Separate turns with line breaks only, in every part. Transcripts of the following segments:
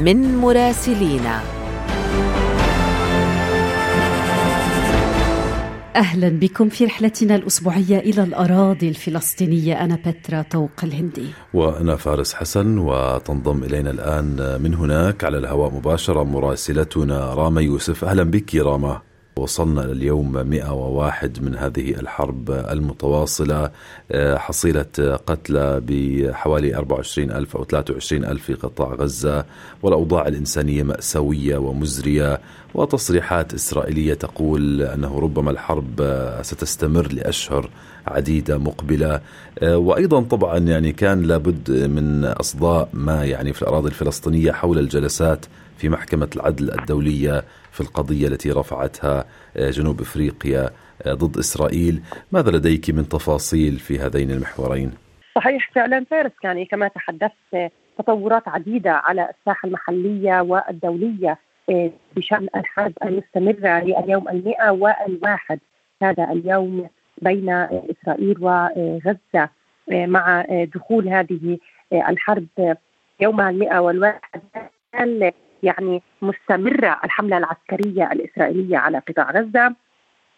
من مراسلينا أهلا بكم في رحلتنا الأسبوعية إلى الأراضي الفلسطينية. أنا بترا طوق الهندي.
وأنا فارس حسن وتنضم إلينا الآن من هناك على الهواء مباشرة مراسلتنا راما يوسف. أهلا بك راما وصلنا اليوم 101 من هذه الحرب المتواصلة. آه، حصيلة قتلى بحوالي 24 ألف أو 23 ألف في قطاع غزة والأوضاع الإنسانية مأساوية ومزرية. وتصريحات إسرائيلية تقول أنه ربما الحرب ستستمر لأشهر عديدة مقبلة. آه، وأيضا طبعا يعني كان لابد من أصداء ما يعني في الأراضي الفلسطينية حول الجلسات في محكمة العدل الدولية في القضية التي رفعتها آه، جنوب إفريقيا آه، ضد إسرائيل، ماذا لديك من تفاصيل في هذين المحورين؟
صحيح فعلا فارس يعني كما تحدثت تطورات عديدة على الساحة المحلية والدولية آه، بشأن الحرب المستمرة لليوم المئة والواحد. هذا اليوم بين إسرائيل وغزة مع دخول هذه الحرب يوم المئة والواحد. يعني مستمرة الحملة العسكرية الإسرائيلية على قطاع غزة.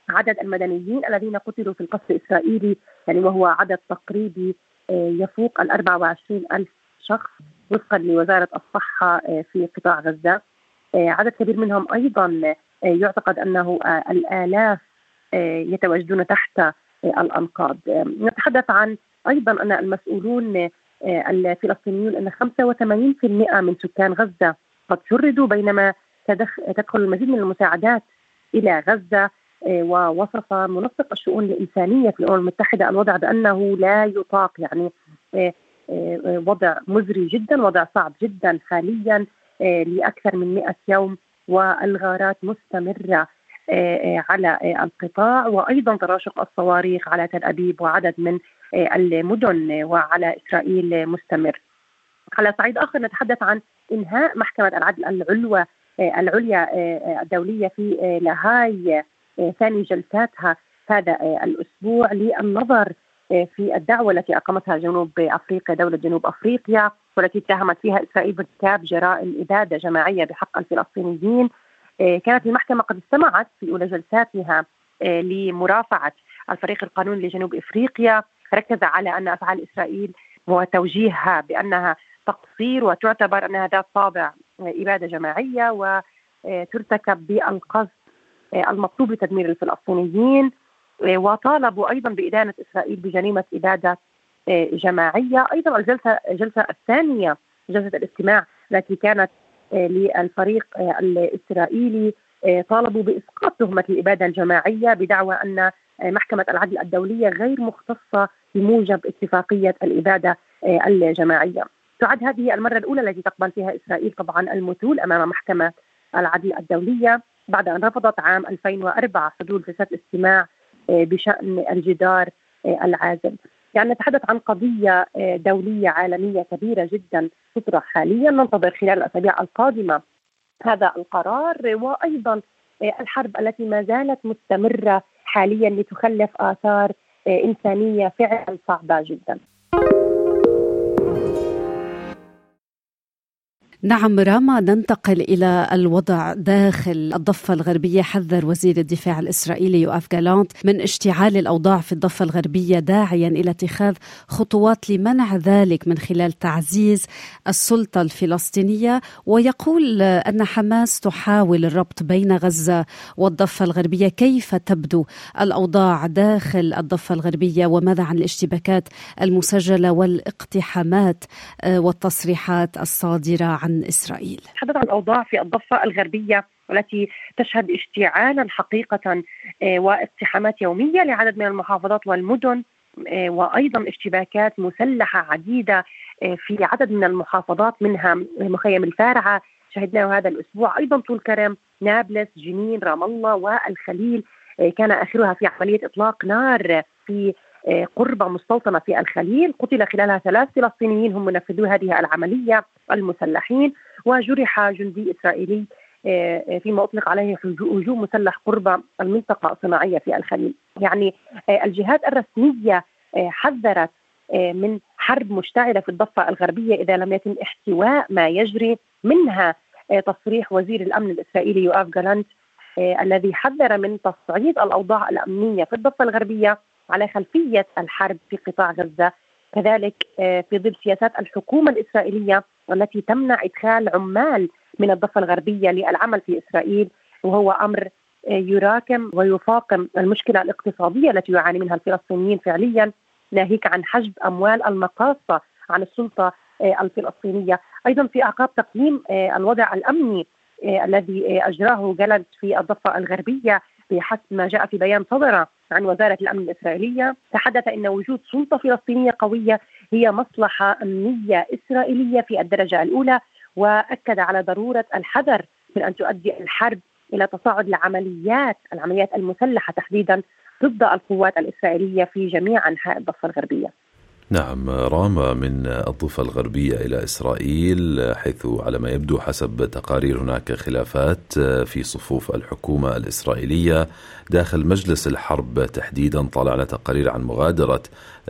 عدد المدنيين الذين قتلوا في القصف الإسرائيلي يعني وهو عدد تقريبي آه، يفوق ال 24 ألف شخص وفقا لوزارة الصحة آه، في قطاع غزة. آه، عدد كبير منهم أيضا يعتقد أنه الآلاف يتواجدون تحت الأنقاض. نتحدث تحدث عن أيضا أن المسؤولون الفلسطينيون أن 85% من سكان غزة قد شردوا بينما تدخل المزيد من المساعدات إلى غزة آه، ووصف منسق الشؤون الإنسانية في الأمم المتحدة الوضع بأنه لا يطاق يعني آه، آه، وضع مزري جدا وضع صعب جدا حاليا لأكثر من 100 يوم والغارات مستمرة على القطاع وأيضا تراشق الصواريخ على تل أبيب وعدد من المدن وعلى إسرائيل مستمر. على صعيد آخر نتحدث عن إنهاء محكمة العدل العلوى آه، العليا آه، الدولية في آه، لاهاي ثاني جلساتها هذا الأسبوع للنظر في الدعوة التي أقامتها جنوب أفريقيا دولة جنوب أفريقيا والتي اتهمت فيها إسرائيل بارتكاب جرائم إبادة جماعية بحق الفلسطينيين. كانت المحكمة قد استمعت في أولى جلساتها لمرافعة الفريق القانوني لجنوب إفريقيا. ركز على أن أفعال إسرائيل وتوجيهها بأنها تقصير وتعتبر انها ذات طابع إبادة جماعية وترتكب بالقصد المطلوب لتدمير الفلسطينيين وطالبوا أيضا بإدانة إسرائيل بجريمة إبادة جماعية، أيضا الجلسة الجلسة الثانية جلسة الاستماع التي كانت للفريق الإسرائيلي طالبوا بإسقاط تهمة الإبادة الجماعية بدعوى أن محكمة العدل الدولية غير مختصة بموجب اتفاقية الإبادة الجماعية. تعد هذه المرة الأولى التي تقبل فيها إسرائيل طبعا المثول أمام محكمة العدل الدولية بعد أن رفضت عام 2004 حدود جلسات استماع آه، بشأن الجدار آه، العازل. يعني نتحدث عن قضية آه، دولية عالمية كبيرة جدا تطرح حاليا. ننتظر خلال الأسابيع القادمة هذا القرار وأيضا الحرب التي ما زالت مستمرة حاليا لتخلف آثار إنسانية فعلا صعبة جدا.
نعم راما ننتقل إلى الوضع داخل الضفة الغربية حذر وزير الدفاع الإسرائيلي يوآف جالانت من اشتعال الأوضاع في الضفة الغربية داعيا إلى اتخاذ خطوات لمنع ذلك من خلال تعزيز السلطة الفلسطينية. ويقول أن حماس تحاول الربط بين غزة والضفة الغربية. كيف تبدو الأوضاع داخل الضفة الغربية؟ وماذا عن الاشتباكات المسجلة والإقتحامات آه، والتصريحات الصادرة عن عن إسرائيل.
تحدث عن الأوضاع في الضفة الغربية والتي تشهد اشتعالا حقيقة آه، واقتحامات يومية لعدد من المحافظات والمدن آه، وأيضا اشتباكات مسلحة عديدة آه، في عدد من المحافظات منها مخيم الفارعة. شهدناه هذا الأسبوع. أيضا طول كرم نابلس جنين رام الله والخليل كان آخرها في عملية إطلاق نار في قرب مستوطنة في الخليل قتل خلالها ثلاث فلسطينيين هم منفذو هذه العملية المسلحين وجرح جندي إسرائيلي فيما أطلق عليه هجوم مسلح قرب المنطقة الصناعية في الخليل، يعني الجهات الرسمية حذرت من حرب مشتعلة في الضفة الغربية إذا لم يتم احتواء ما يجري منها تصريح وزير الأمن الإسرائيلي يوآف جالانت الذي حذر من تصعيد الأوضاع الأمنية في الضفة الغربية. على خلفية الحرب في قطاع غزة. كذلك في ظل سياسات الحكومة الإسرائيلية والتي تمنع إدخال عمال من الضفة الغربية للعمل في إسرائيل وهو أمر يراكم ويفاقم المشكلة الاقتصادية التي يعاني منها الفلسطينيين فعليا ناهيك عن حجب أموال المقاصة عن السلطة الفلسطينية، أيضا في أعقاب تقييم الوضع الأمني الذي أجراه جلد في الضفة الغربية بحسب ما جاء في بيان صدر عن وزارة الأمن الإسرائيلية تحدث إن وجود سلطة فلسطينية قوية هي مصلحة أمنية إسرائيلية في الدرجة الأولى وأكد على ضرورة الحذر من أن تؤدي الحرب إلى تصاعد العمليات العمليات المسلحة تحديدا ضد القوات الإسرائيلية في جميع أنحاء الضفة الغربية.
نعم رام من الضفة الغربية إلى إسرائيل حيث على ما يبدو حسب تقارير هناك خلافات في صفوف الحكومة الإسرائيلية داخل مجلس الحرب تحديدا طالعنا تقارير عن مغادرة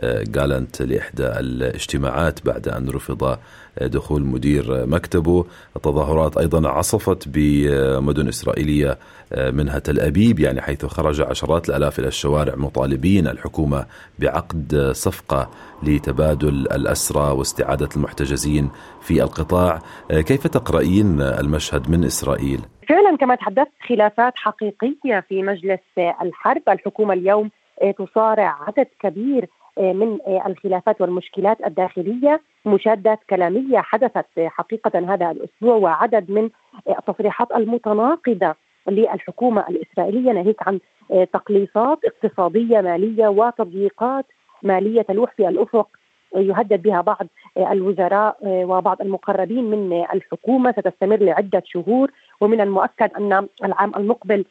جالنت لإحدى الاجتماعات بعد أن رفض دخول مدير مكتبه. التظاهرات أيضا عصفت بمدن إسرائيلية منها تل أبيب يعني حيث خرج عشرات الألاف إلى الشوارع مطالبين الحكومة بعقد صفقة لتبادل الأسرى واستعادة المحتجزين في القطاع. كيف تقرأين المشهد من إسرائيل؟
فعلا كما تحدثت خلافات حقيقية في مجلس الحرب. الحكومة اليوم تصارع عدد كبير من الخلافات والمشكلات الداخلية. مشادات كلامية حدثت حقيقة هذا الأسبوع وعدد من التصريحات المتناقضة للحكومة الإسرائيلية ناهيك عن تقليصات اقتصادية مالية وتضييقات مالية تلوح في الأفق يهدد بها بعض الوزراء وبعض المقربين من الحكومة. ستستمر لعدة شهور ومن المؤكد أن العام المقبل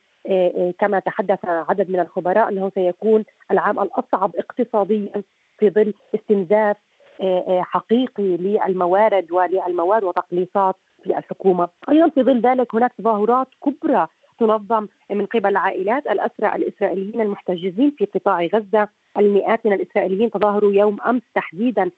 كما تحدث عدد من الخبراء أنه سيكون العام الأصعب اقتصاديا في ظل استنزاف حقيقي للموارد وللمواد وتقليصات في الحكومة، أيضا في ظل ذلك هناك تظاهرات كبرى تنظم من قبل عائلات الأسرى الإسرائيليين المحتجزين في قطاع غزة، المئات من الإسرائيليين تظاهروا يوم أمس تحديدا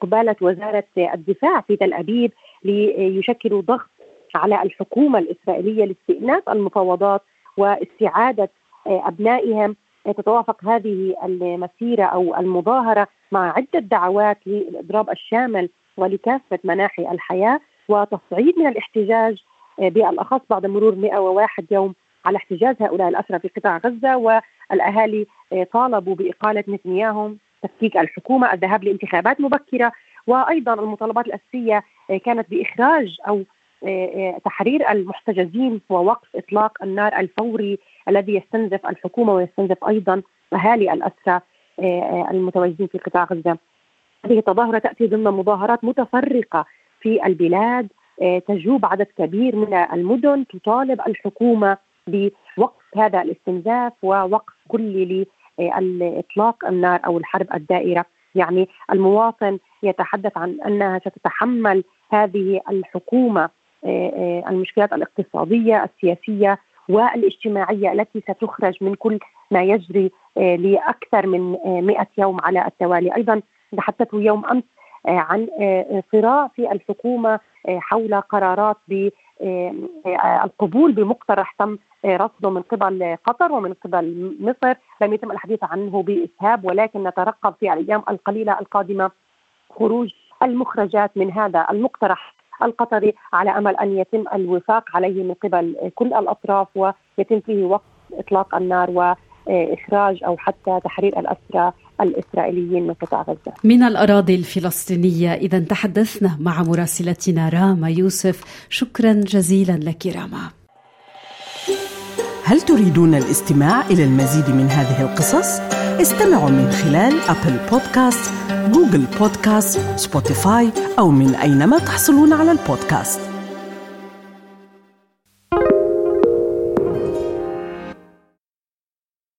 قبالة وزارة الدفاع في تل أبيب ليشكلوا ضغط على الحكومة الإسرائيلية لاستئناف المفاوضات واستعادة أبنائهم. تتوافق هذه المسيرة أو المظاهرة مع عدة دعوات للاضراب الشامل ولكافة مناحي الحياة وتصعيد من الاحتجاج بالاخص بعد مرور 101 يوم على احتجاز هؤلاء الأسرى في قطاع غزة والأهالي طالبوا بإقالة نتنياهو تفكيك الحكومة الذهاب لانتخابات مبكرة وأيضا المطالبات الأساسية كانت بإخراج أو تحرير المحتجزين ووقف إطلاق النار الفوري الذي يستنزف الحكومة ويستنزف أيضا أهالي الأسرى المتواجدين في قطاع غزة. هذه التظاهرة تأتي ضمن مظاهرات متفرقة في البلاد تجوب عدد كبير من المدن تطالب الحكومة بوقف هذا الاستنزاف ووقف كلي لاطلاق النار أو الحرب الدائرة، يعني المواطن يتحدث عن أنها ستتحمل هذه الحكومة المشكلات الاقتصادية السياسية والاجتماعية التي ستخرج من كل ما يجري لأكثر من 100 يوم على التوالي، أيضا تحدثوا يوم أمس عن صراع في الحكومة حول قرارات بالقبول بمقترح تم رصده من قبل قطر ومن قبل مصر. لم يتم الحديث عنه بإسهاب ولكن نترقب في الأيام القليلة القادمة خروج المخرجات من هذا المقترح القطري على أمل أن يتم الوفاق عليه من قبل كل الأطراف ويتم فيه وقف إطلاق النار واخراج أو حتى تحرير الأسرى الإسرائيليين من قطاع غزة.
من الأراضي الفلسطينية إذا تحدثنا مع مراسلتنا راما يوسف، شكرا جزيلا لك راما.
هل تريدون الاستماع إلى المزيد من هذه القصص؟ استمعوا من خلال أبل بودكاست، جوجل بودكاست، سبوتيفاي أو من أينما تحصلون على البودكاست.